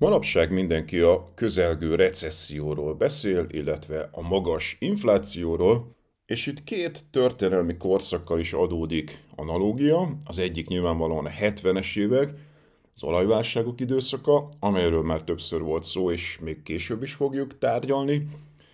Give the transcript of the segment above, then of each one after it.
Manapság mindenki a közelgő recesszióról beszél, illetve a magas inflációról, és itt két történelmi korszakkal is adódik analógia. Az egyik nyilvánvalóan a 70-es évek, az olajválságok időszaka, amelyről már többször volt szó, és még később is fogjuk tárgyalni.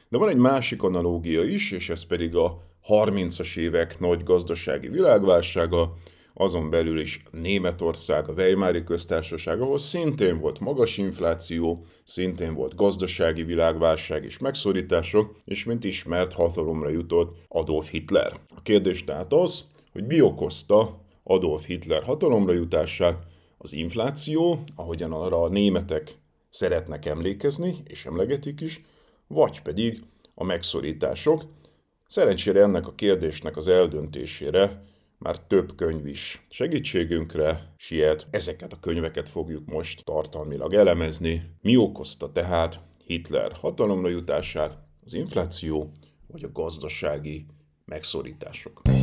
De van egy másik analógia is, és ez pedig a 30-as évek nagy gazdasági világválsága, azon belül is Németország, a Weimári köztársaság, ahol szintén volt magas infláció, szintén volt gazdasági világválság és megszorítások, és mint ismert hatalomra jutott Adolf Hitler. A kérdés tehát az, hogy mi okozta Adolf Hitler hatalomra jutását, az infláció, ahogyan arra a németek szeretnek emlékezni, és emlegetik is, vagy pedig a megszorítások. Szerencsére ennek a kérdésnek az eldöntésére már több könyv is segítségünkre siet. Ezeket a könyveket fogjuk most tartalmilag elemezni. Mi okozta tehát Hitler hatalomra jutását, az infláció vagy a gazdasági megszorítások.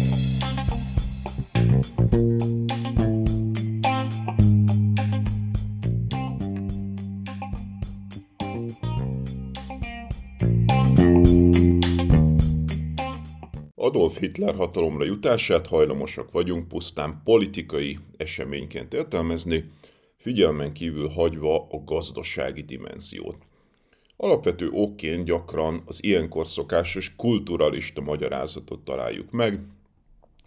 Hitler hatalomra jutását hajlamosak vagyunk pusztán politikai eseményként értelmezni, figyelmen kívül hagyva a gazdasági dimenziót. Alapvető okként gyakran az ilyenkor szokásos kulturalista magyarázatot találjuk meg,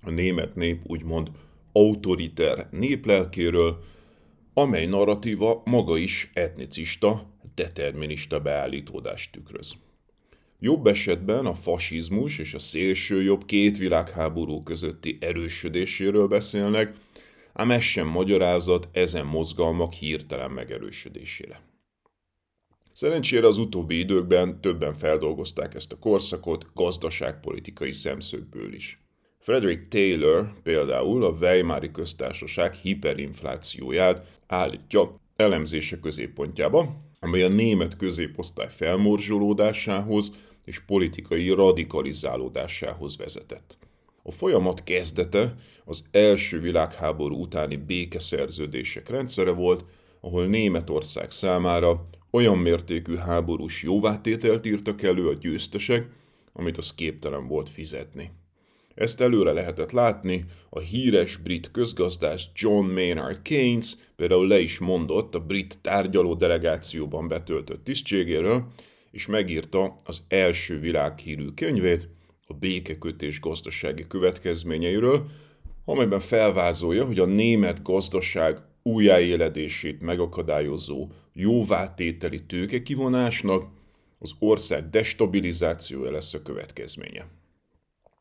a német nép úgymond autoriter néplelkéről, amely narratíva maga is etnicista, determinista beállítódást tükröz. Jobb esetben a fasizmus és a szélsőjobb két világháború közötti erősödéséről beszélnek, ám ez sem magyarázat ezen mozgalmak hirtelen megerősödésére. Szerencsére az utóbbi időkben többen feldolgozták ezt a korszakot gazdaságpolitikai szemszögből is. Frederick Taylor például a Weimári köztársaság hiperinflációját állítja elemzése középpontjába, amely a német középosztály felmorzsolódásához és politikai radikalizálódásához vezetett. A folyamat kezdete az első világháború utáni békeszerződések rendszere volt, ahol Németország számára olyan mértékű háborús jóvátételt írtak elő a győztesek, amit az képtelen volt fizetni. Ezt előre lehetett látni, a híres brit közgazdás John Maynard Keynes például le is mondott a brit tárgyaló delegációban betöltött tisztségéről, és megírta az első világhírű könyvét, a békekötés gazdasági következményeiről, amelyben felvázolja, hogy a német gazdaság újjáéledését megakadályozó jóvátételi tőkekivonásnak az ország destabilizációja lesz a következménye.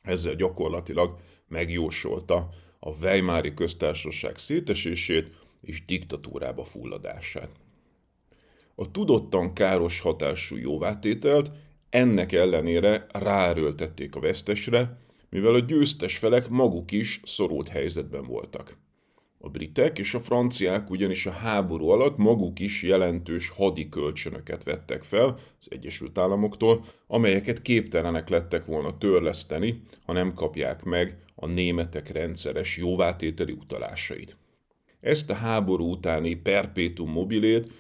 Ezzel gyakorlatilag megjósolta a Weimári köztársaság szétesését és diktatúrába fulladását. A tudottan káros hatású jóvátételt ennek ellenére ráerőltették a vesztesre, mivel a győztes felek maguk is szorult helyzetben voltak. A britek és a franciák ugyanis a háború alatt maguk is jelentős hadi kölcsönöket vettek fel az Egyesült Államoktól, amelyeket képtelenek lettek volna törleszteni, ha nem kapják meg a németek rendszeres jóvátételi utalásait. Ezt a háború utáni perpétum mobilét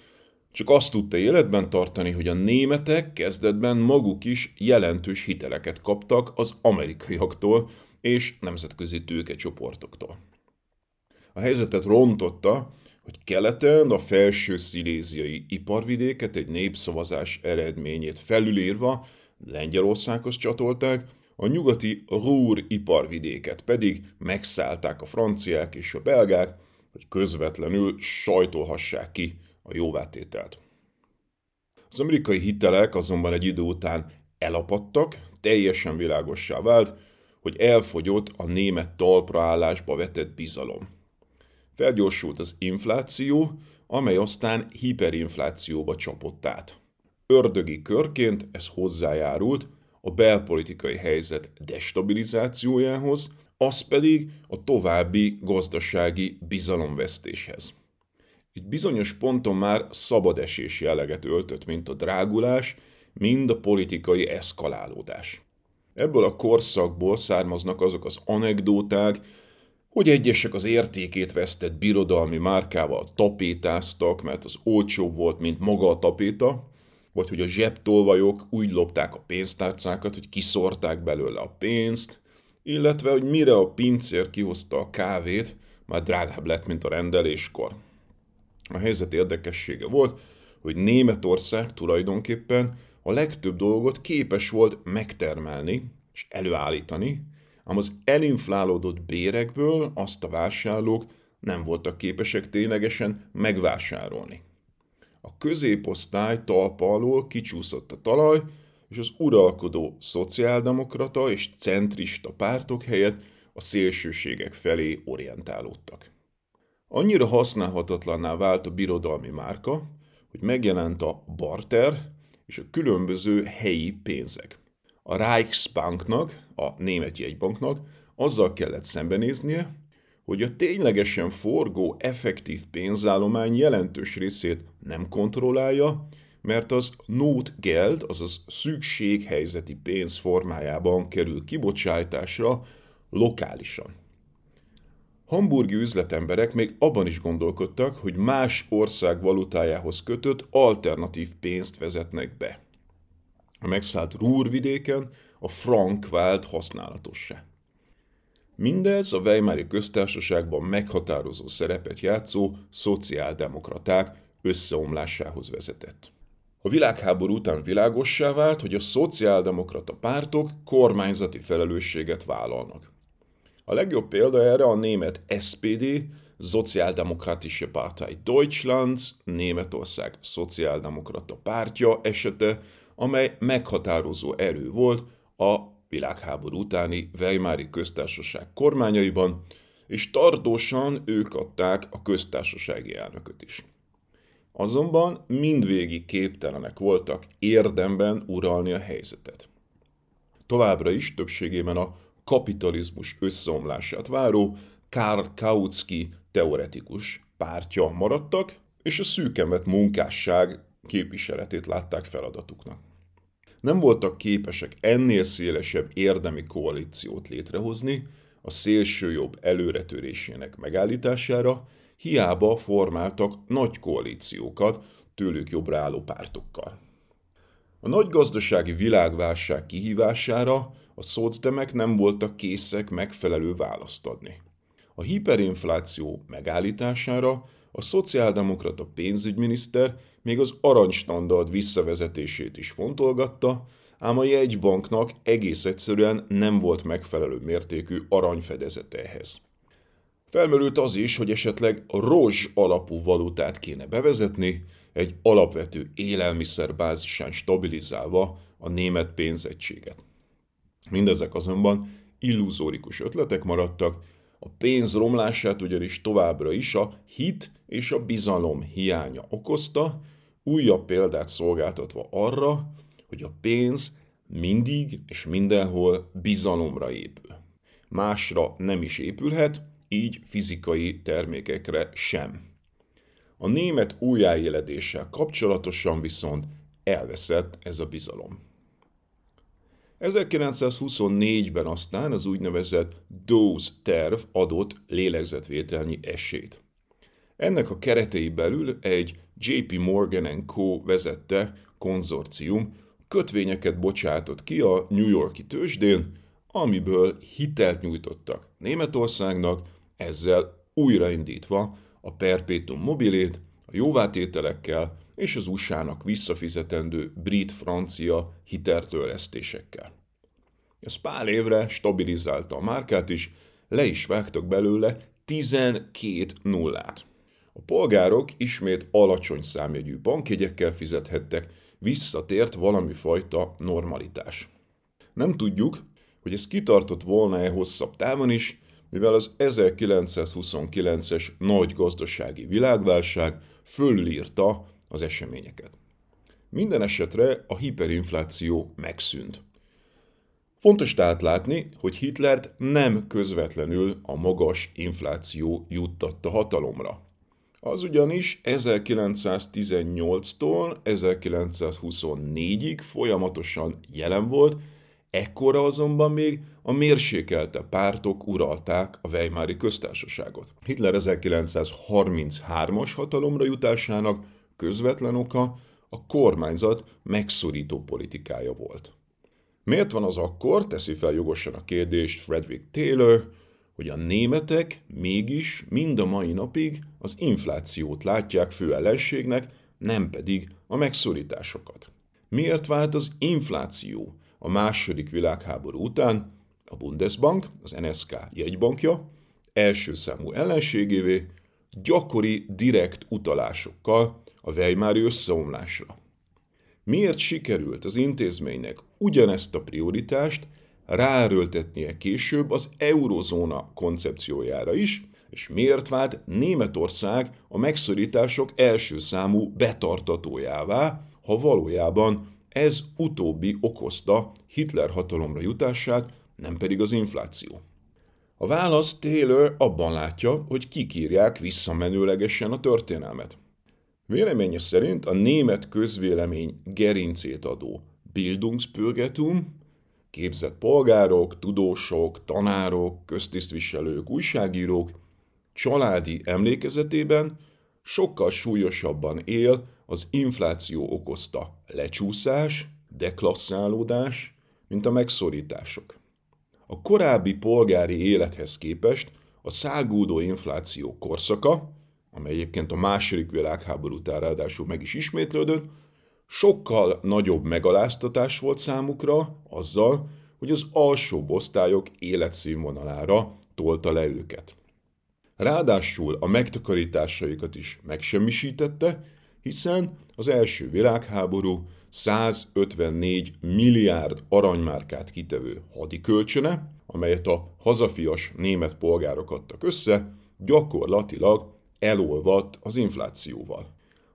csak azt tudta életben tartani, hogy a németek kezdetben maguk is jelentős hiteleket kaptak az amerikaiaktól és nemzetközi tőkecsoportoktól. A helyzetet rontotta, hogy keleten a felső sziléziai iparvidéket egy népszavazás eredményét felülírva Lengyelországhoz csatolták, a nyugati Rúr iparvidéket pedig megszállták a franciák és a belgák, hogy közvetlenül sajtolhassák ki a jóvátételt. Az amerikai hitelek azonban egy idő után elapadtak, teljesen világossá vált, hogy elfogyott a német talpraállásba vetett bizalom. Felgyorsult az infláció, amely aztán hiperinflációba csapott át. Ördögi körként ez hozzájárult a belpolitikai helyzet destabilizációjához, az pedig a további gazdasági bizalomvesztéshez. Egy bizonyos ponton már szabadesés jelleget öltött, mint a drágulás, mind a politikai eszkalálódás. Ebből a korszakból származnak azok az anekdóták, hogy egyesek az értékét vesztett birodalmi márkával tapétáztak, mert az olcsóbb volt, mint maga a tapéta, vagy hogy a zsebtolvajok úgy lopták a pénztárcákat, hogy kiszorták belőle a pénzt, illetve hogy mire a pincér kihozta a kávét, már drágább lett, mint a rendeléskor. A helyzet érdekessége volt, hogy Németország tulajdonképpen a legtöbb dolgot képes volt megtermelni és előállítani, ám az elinflálódott bérekből azt a vásárlók nem voltak képesek ténylegesen megvásárolni. A középosztály talpa alól kicsúszott a talaj, és az uralkodó szociáldemokrata és centrista pártok helyett a szélsőségek felé orientálódtak. Annyira használhatatlanná vált a birodalmi márka, hogy megjelent a barter és a különböző helyi pénzek. A Reichsbanknak, a német jegybanknak azzal kellett szembenéznie, hogy a ténylegesen forgó effektív pénzállomány jelentős részét nem kontrollálja, mert az Notgeld, azaz szükséghelyzeti pénz formájában kerül kibocsátásra lokálisan. Hamburgi üzletemberek még abban is gondolkodtak, hogy más ország valutájához kötött alternatív pénzt vezetnek be. A megszállt Rúrvidéken a frank vált használatossá. Mindez a Weimári köztársaságban meghatározó szerepet játszó szociáldemokraták összeomlásához vezetett. A világháború után világossá vált, hogy a szociáldemokrata pártok kormányzati felelősséget vállalnak. A legjobb példa erre a német SPD, Sozialdemokratische Partei Deutschland, Németország szociáldemokrata pártja esete, amely meghatározó erő volt a világháború utáni Weimári köztársaság kormányaiban, és tartósan ők adták a köztársasági elnököt is. Azonban mindvégig képtelenek voltak érdemben uralni a helyzetet. Továbbra is többségében a kapitalizmus összeomlását váró Karl Kautsky teoretikus pártja maradtak, és a szűkemet munkásság képviseletét látták feladatuknak. Nem voltak képesek ennél szélesebb érdemi koalíciót létrehozni a szélső jobb előretörésének megállítására, hiába formáltak nagy koalíciókat tőlük jobbra álló pártokkal. A nagy gazdasági világválság kihívására a szocdemek nem voltak készek megfelelő választ adni. A hiperinfláció megállítására a szociáldemokrata pénzügyminiszter még az aranystandard visszavezetését is fontolgatta, ám a jegybanknak egész egyszerűen nem volt megfelelő mértékű aranyfedezete ehhez. Felmerült az is, hogy esetleg rozs alapú valutát kéne bevezetni, egy alapvető élelmiszer bázisán stabilizálva a német pénzegységet. Mindezek azonban illuzórikus ötletek maradtak, a pénz romlását ugyanis továbbra is a hit és a bizalom hiánya okozta, újabb példát szolgáltatva arra, hogy a pénz mindig és mindenhol bizalomra épül. Másra nem is épülhet, így fizikai termékekre sem. A német újjáéledéssel kapcsolatosan viszont elveszett ez a bizalom. 1924-ben aztán az úgynevezett Dose terv adott lélegzetvételnyi esélyt. Ennek a keretei belül egy JP Morgan Co. vezette konzorcium kötvényeket bocsátott ki a New Yorki tőzsdén, amiből hitelt nyújtottak Németországnak, ezzel újraindítva a perpétum mobilét, a jóvátételekkel és az USA-nak visszafizetendő brit-francia hitertőresztésekkel. Ez pár évre stabilizálta a márkát is, le is vágtak belőle 12 nullát. A polgárok ismét alacsony számjegyű bankjegyekkel fizethettek, visszatért valami fajta normalitás. Nem tudjuk, hogy ez kitartott volna-e hosszabb távon is, mivel az 1929-es nagy gazdasági világválság fölülírta az eseményeket. Minden esetre a hiperinfláció megszűnt. Fontos tehát látni, hogy Hitlert nem közvetlenül a magas infláció juttatta hatalomra. Az ugyanis 1918-tól 1924-ig folyamatosan jelen volt, ekkora azonban még a mérsékelte pártok uralták a Weimári köztársaságot. Hitler 1933-as hatalomra jutásának közvetlen oka a kormányzat megszorító politikája volt. Miért van az akkor, teszi fel jogosan a kérdést Frederick Taylor, hogy a németek mégis mind a mai napig az inflációt látják fő ellenségnek, nem pedig a megszorításokat. Miért vált az infláció a második világháború után a Bundesbank, az NSK jegybankja első számú ellenségévé gyakori direkt utalásokkal a Weimári összeomlásra. Miért sikerült az intézménynek ugyanezt a prioritást ráerőltetnie később az eurozóna koncepciójára is, és miért vált Németország a megszorítások első számú betartatójává, ha valójában ez utóbbi okozta Hitler hatalomra jutását, nem pedig az infláció. A válasz Taylor abban látja, hogy kikírják visszamenőlegesen a történelmet. Véleménye szerint a német közvélemény gerincét adó Bildungsbürgertum, képzett polgárok, tudósok, tanárok, köztisztviselők, újságírók családi emlékezetében sokkal súlyosabban él az infláció okozta lecsúszás, deklasszálódás, mint a megszorítások. A korábbi polgári élethez képest a szágúdó infláció korszaka, amely egyébként a második világháború után ráadásul meg is ismétlődött, sokkal nagyobb megaláztatás volt számukra azzal, hogy az alsó osztályok életszínvonalára tolta le őket. Ráadásul a megtakarításaikat is megsemmisítette, hiszen az első világháború 154 milliárd aranymárkát kitevő hadikölcsöne, amelyet a hazafias német polgárok adtak össze, gyakorlatilag elolvadt az inflációval.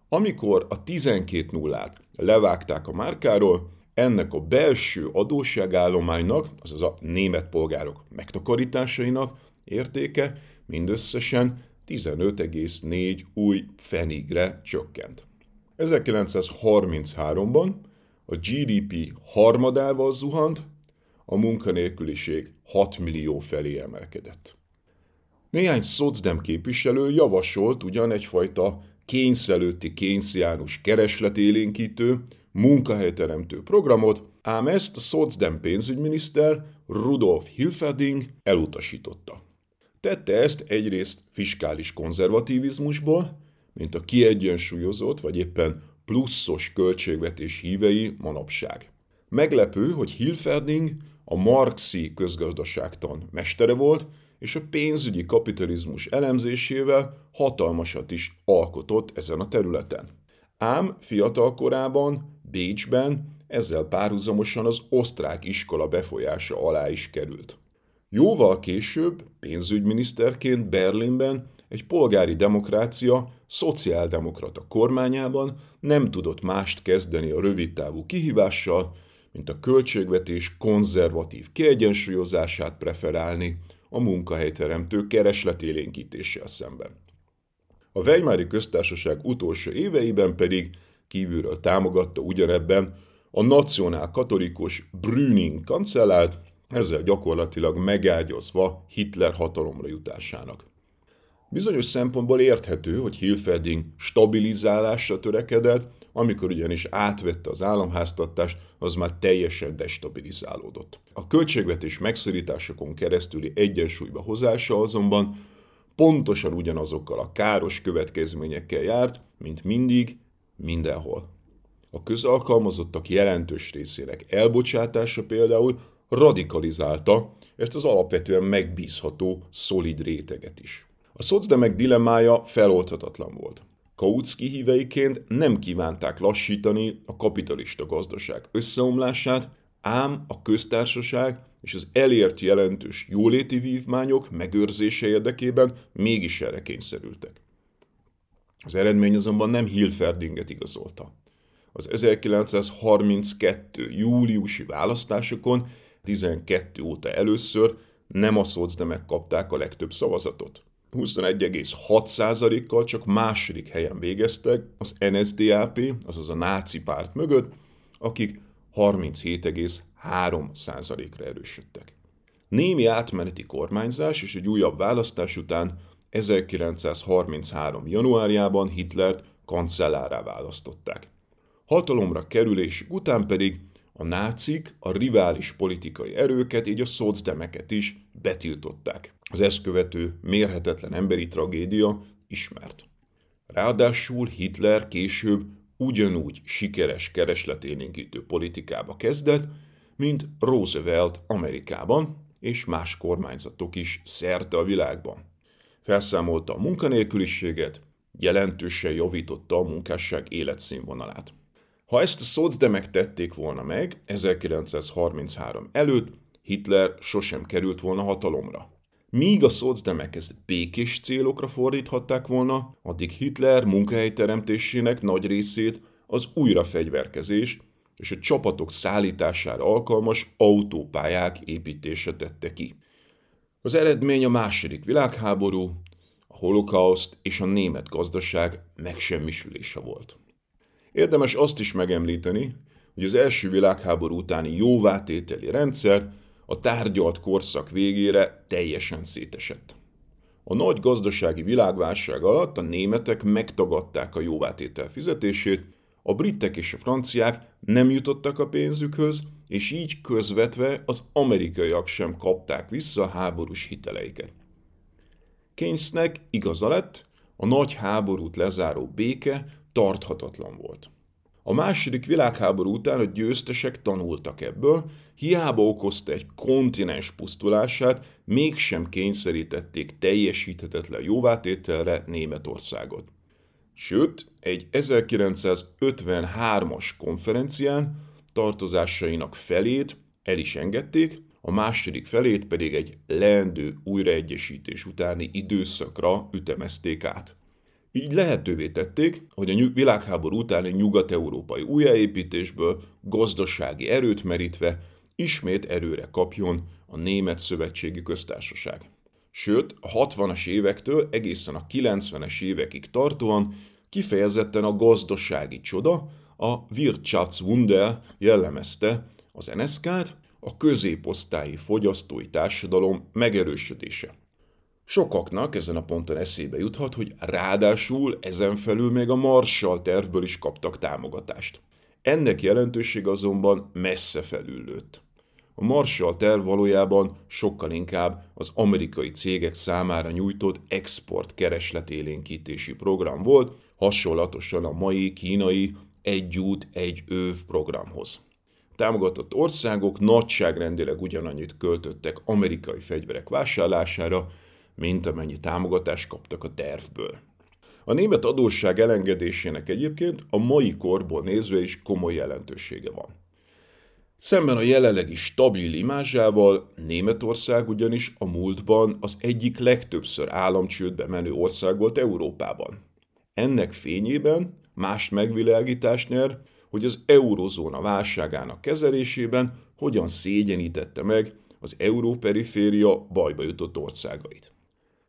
Amikor a 12 nullát levágták a márkáról, ennek a belső adósságállománynak, azaz a német polgárok megtakarításainak értéke mindösszesen 15,4 új fenigre csökkent. 1933-ban a GDP harmadával zuhant, a munkanélküliség 6 millió felé emelkedett. Néhány szocdem képviselő javasolt ugyan egyfajta kényszelőtti kénysziánus keresletélénkítő, munkahelyteremtő programot, ám ezt a szocdem pénzügyminiszter Rudolf Hilferding elutasította. Tette ezt egyrészt fiskális konzervativizmusból, mint a kiegyensúlyozott vagy éppen pluszos költségvetés hívei manapság. Meglepő, hogy Hilferding a marxi közgazdaságtan mestere volt, és a pénzügyi kapitalizmus elemzésével hatalmasat is alkotott ezen a területen. Ám fiatal korában Bécsben ezzel párhuzamosan az osztrák iskola befolyása alá is került. Jóval később, pénzügyminiszterként Berlinben egy polgári demokrácia szociáldemokrata kormányában nem tudott mást kezdeni a rövidtávú kihívással, mint a költségvetés konzervatív kiegyensúlyozását preferálni a munkahelyteremtő keresletélénkítéssel szemben. A Weimári köztársaság utolsó éveiben pedig kívülről támogatta ugyanebben a nacionál katolikus Brüning kancellárt, ezzel gyakorlatilag megágyazva Hitler hatalomra jutásának. Bizonyos szempontból érthető, hogy Hilferding stabilizálásra törekedett, amikor ugyanis átvette az államháztartást, az már teljesen destabilizálódott. A költségvetés megszorításokon keresztüli egyensúlyba hozása azonban pontosan ugyanazokkal a káros következményekkel járt, mint mindig, mindenhol. A közalkalmazottak jelentős részének elbocsátása például radikalizálta ezt az alapvetően megbízható, szolid réteget is. A szocdemek dilemmája feloldhatatlan volt. Kautsky híveiként nem kívánták lassítani a kapitalista gazdaság összeomlását, ám a köztársaság és az elért jelentős jóléti vívmányok megőrzése érdekében mégis erre kényszerültek. Az eredmény azonban nem Hilferdinget igazolta. Az 1932. júliusi választásokon 12 óta először nem a szocdemek kapták a legtöbb szavazatot. 21,6%-kal csak második helyen végeztek az NSDAP, azaz a náci párt mögött, akik 37,3%-ra erősödtek. Némi átmeneti kormányzás és egy újabb választás után 1933. januárjában Hitlert kancellárá választották. Hatalomra kerülés után pedig a nácik a rivális politikai erőket, így a szocdemeket is betiltották. Az ezt követő mérhetetlen emberi tragédia ismert. Ráadásul Hitler később ugyanúgy sikeres keresletélénkítő politikába kezdett, mint Roosevelt Amerikában és más kormányzatok is szerte a világban. Felszámolta a munkanélküliséget, jelentősen javította a munkásság életszínvonalát. Ha ezt a szocdemek tették volna meg 1933 előtt, Hitler sosem került volna hatalomra. Míg a szocdemek ezt békés célokra fordíthatták volna, addig Hitler munkahelyteremtésének nagy részét az újrafegyverkezés és a csapatok szállítására alkalmas autópályák építése tette ki. Az eredmény a második világháború, a holokauszt és a német gazdaság megsemmisülése volt. Érdemes azt is megemlíteni, hogy az első világháború utáni jóvátételi rendszer a tárgyalt korszak végére teljesen szétesett. A nagy gazdasági világválság alatt a németek megtagadták a jóvátétel fizetését, a britek és a franciák nem jutottak a pénzükhöz, és így közvetve az amerikaiak sem kapták vissza a háborús hiteleiket. Keynesnek igaza lett, a nagy háborút lezáró béke tarthatatlan volt. A második világháború után a győztesek tanultak ebből, hiába okozta egy kontinens pusztulását, mégsem kényszerítették teljesíthetetlen jóvátételre Németországot. Sőt, egy 1953-as konferencián tartozásainak felét el is engedték, a második felét pedig egy leendő újraegyesítés utáni időszakra ütemezték át. Így lehetővé tették, hogy a világháború utáni nyugat-európai újjáépítésből gazdasági erőt merítve ismét erőre kapjon a Német Szövetségi Köztársaság. Sőt, a 60-as évektől egészen a 90-es évekig tartóan kifejezetten a gazdasági csoda, a Wirtschaftswunder jellemezte az NSK-t, a középosztályi fogyasztói társadalom megerősödése. Sokaknak ezen a ponton eszébe juthat, hogy ráadásul ezen felül még a Marshall tervből is kaptak támogatást. Ennek jelentőség azonban messze felüllőtt. A Marshall terv valójában sokkal inkább az amerikai cégek számára nyújtott export keresletélénkítési program volt, hasonlatosan a mai kínai egy út, egy öv programhoz. Támogatott országok nagyságrendileg ugyanannyit költöttek amerikai fegyverek vásárlására, mint amennyi támogatást kaptak a tervből. A német adósság elengedésének egyébként a mai korból nézve is komoly jelentősége van. Szemben a jelenlegi stabil imázsával Németország ugyanis a múltban az egyik legtöbbször államcsődbe menő ország volt Európában. Ennek fényében más megvilágítást nyer, hogy az eurozóna válságának kezelésében hogyan szégyenítette meg az európeriféria bajba jutott országait.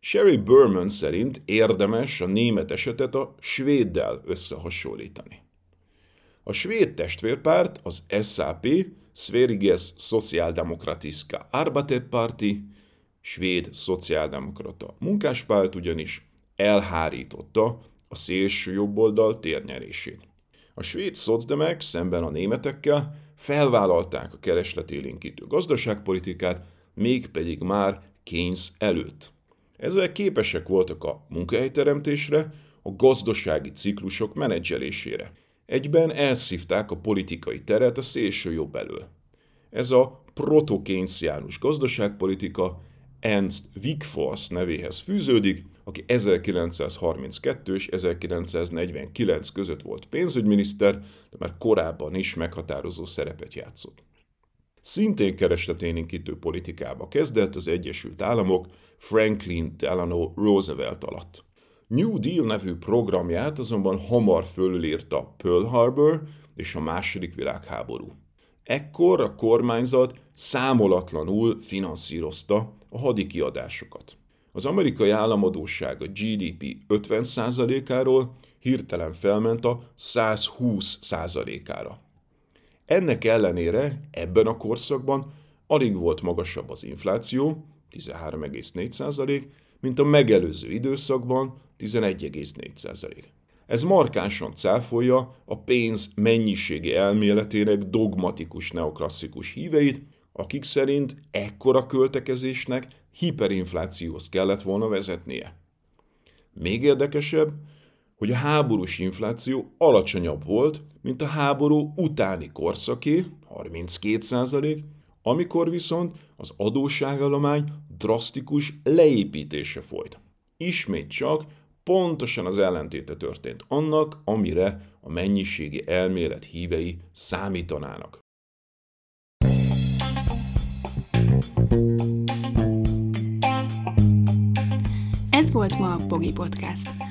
Sherry Berman szerint érdemes a német esetet a svéddel összehasonlítani. A svéd testvérpárt, az SAP, Sveriges Socialdemokratiska Arbetarparti, svéd szociáldemokrata munkáspárt ugyanis elhárította a szélső jobboldal térnyerését. A svéd szocdemek szemben a németekkel felvállalták a keresletélénkítő gazdaságpolitikát, mégpedig már Keynes előtt. Ezzel képesek voltak a munkahelyteremtésre, a gazdasági ciklusok menedzselésére. Egyben elszívták a politikai teret a szélső jobb elől. Ez a protokénciánus gazdaságpolitika Ernst Wigforss nevéhez fűződik, aki 1932 és 1949 között volt pénzügyminiszter, de már korábban is meghatározó szerepet játszott. Szintén keresleténénkítő politikába kezdett az Egyesült Államok Franklin Delano Roosevelt alatt. New Deal nevű programját azonban hamar fölülírta Pearl Harbor és a második világháború. Ekkor a kormányzat számolatlanul finanszírozta a hadikiadásokat. Az amerikai államadóság a GDP 50%-áról hirtelen felment a 120%-ára. Ennek ellenére ebben a korszakban alig volt magasabb az infláció, 13,4%, mint a megelőző időszakban 11,4%. Ez markánsan cáfolja a pénz mennyiségi elméletének dogmatikus neoklasszikus híveit, akik szerint ekkora költekezésnek hiperinflációhoz kellett volna vezetnie. Még érdekesebb, hogy a háborús infláció alacsonyabb volt, mint a háború utáni korszaké, 32%, amikor viszont az adósságállomány drasztikus leépítése folyt. Ismét csak pontosan az ellentéte történt annak, amire a mennyiségi elmélet hívei számítanának. Ez volt ma a Pogi Podcast.